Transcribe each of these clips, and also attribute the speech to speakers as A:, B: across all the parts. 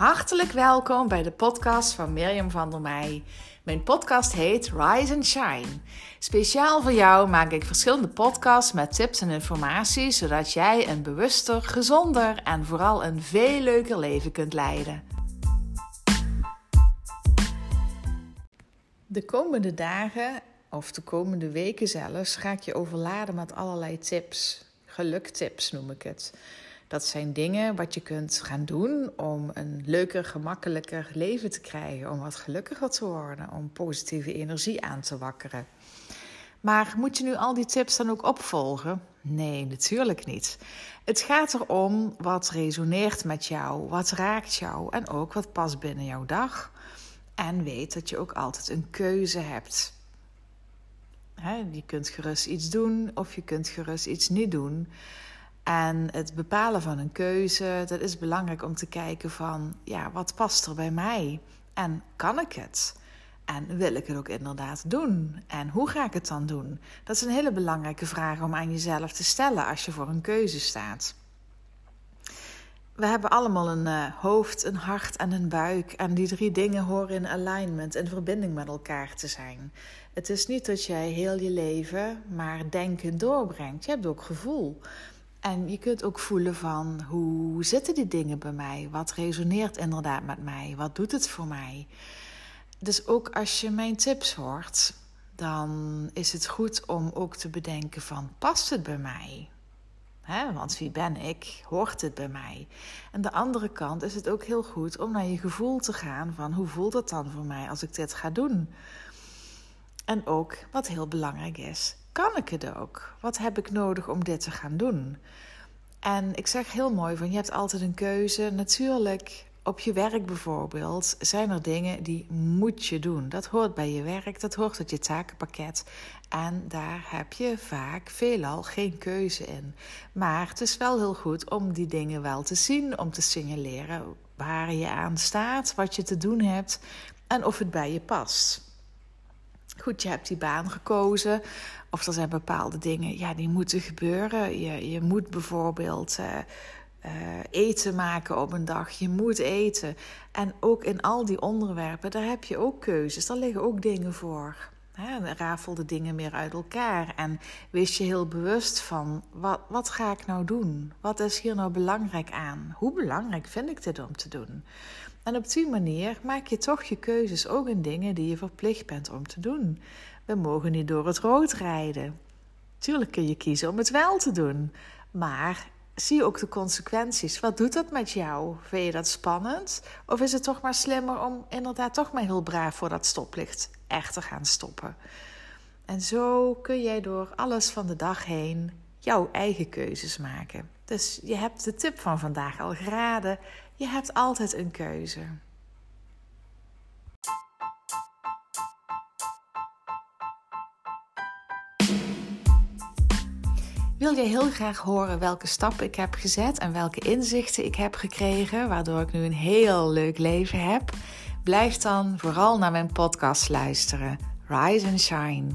A: Hartelijk welkom bij de podcast van Mirjam van der Meij. Mijn podcast heet Rise and Shine. Speciaal voor jou maak ik verschillende podcasts met tips en informatie, zodat jij een bewuster, gezonder en vooral een veel leuker leven kunt leiden. De komende dagen, of de komende weken zelfs, ga ik je overladen met allerlei tips. Geluktips noem ik het. Dat zijn dingen wat je kunt gaan doen om een leuker, gemakkelijker leven te krijgen, om wat gelukkiger te worden, om positieve energie aan te wakkeren. Maar moet je nu al die tips dan ook opvolgen? Nee, natuurlijk niet. Het gaat erom wat resoneert met jou, wat raakt jou en ook wat past binnen jouw dag. En weet dat je ook altijd een keuze hebt. je kunt gerust iets doen of je kunt gerust iets niet doen. En het bepalen van een keuze, dat is belangrijk om te kijken van, ja, wat past er bij mij? En kan ik het? En wil ik het ook inderdaad doen? En hoe ga ik het dan doen? Dat is een hele belangrijke vraag om aan jezelf te stellen als je voor een keuze staat. We hebben allemaal een uh, hoofd, een hart en een buik. En die drie dingen horen in alignment, in verbinding met elkaar te zijn. Het is niet dat jij heel je leven maar denken doorbrengt. Je hebt ook gevoel. En je kunt ook voelen van hoe zitten die dingen bij mij? Wat resoneert inderdaad met mij? Wat doet het voor mij? Dus ook als je mijn tips hoort, dan is het goed om ook te bedenken van past het bij mij? want wie ben ik? Hoort het bij mij? En de andere kant is het ook heel goed om naar je gevoel te gaan van hoe voelt het dan voor mij als ik dit ga doen? En ook wat heel belangrijk is, kan ik het ook? Wat heb ik nodig om dit te gaan doen? En ik zeg heel mooi van je hebt altijd een keuze. Natuurlijk, op je werk bijvoorbeeld, zijn er dingen die moet je doen. Dat hoort bij je werk, dat hoort uit je takenpakket. En daar heb je vaak veelal geen keuze in. Maar het is wel heel goed om die dingen wel te zien, om te signaleren waar je aan staat, wat je te doen hebt en of het bij je past. Goed, je hebt die baan gekozen. Of er zijn bepaalde dingen, ja, die moeten gebeuren. Je, je moet bijvoorbeeld uh, uh, eten maken op een dag. Je moet eten. En ook in al die onderwerpen, daar heb je ook keuzes. Daar liggen ook dingen voor. Hè? Rafel de dingen meer uit elkaar. En wees je heel bewust van, wat, wat ga ik nou doen? Wat is hier nou belangrijk aan? Hoe belangrijk vind ik dit om te doen? En op die manier maak je toch je keuzes ook in dingen die je verplicht bent om te doen. We mogen niet door het rood rijden. Tuurlijk kun je kiezen om het wel te doen. Maar zie ook de consequenties. Wat doet dat met jou? Vind je dat spannend? Of is het toch maar slimmer om inderdaad toch maar heel braaf voor dat stoplicht echt gaan stoppen? En zo kun jij door alles van de dag heen jouw eigen keuzes maken. Dus je hebt de tip van vandaag al geraden. Je hebt altijd een keuze. Wil je heel graag horen welke stappen ik heb gezet en welke inzichten ik heb gekregen, waardoor ik nu een heel leuk leven heb? Blijf dan vooral naar mijn podcast luisteren. Rise and Shine.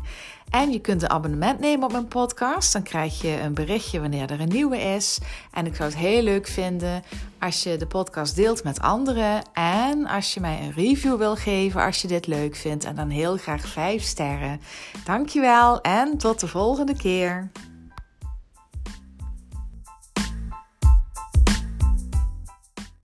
A: En je kunt een abonnement nemen op mijn podcast. Dan krijg je een berichtje wanneer er een nieuwe is. En ik zou het heel leuk vinden als je de podcast deelt met anderen. En als je mij een review wil geven als je dit leuk vindt. En dan heel graag 5 sterren. Dankjewel en tot de volgende keer.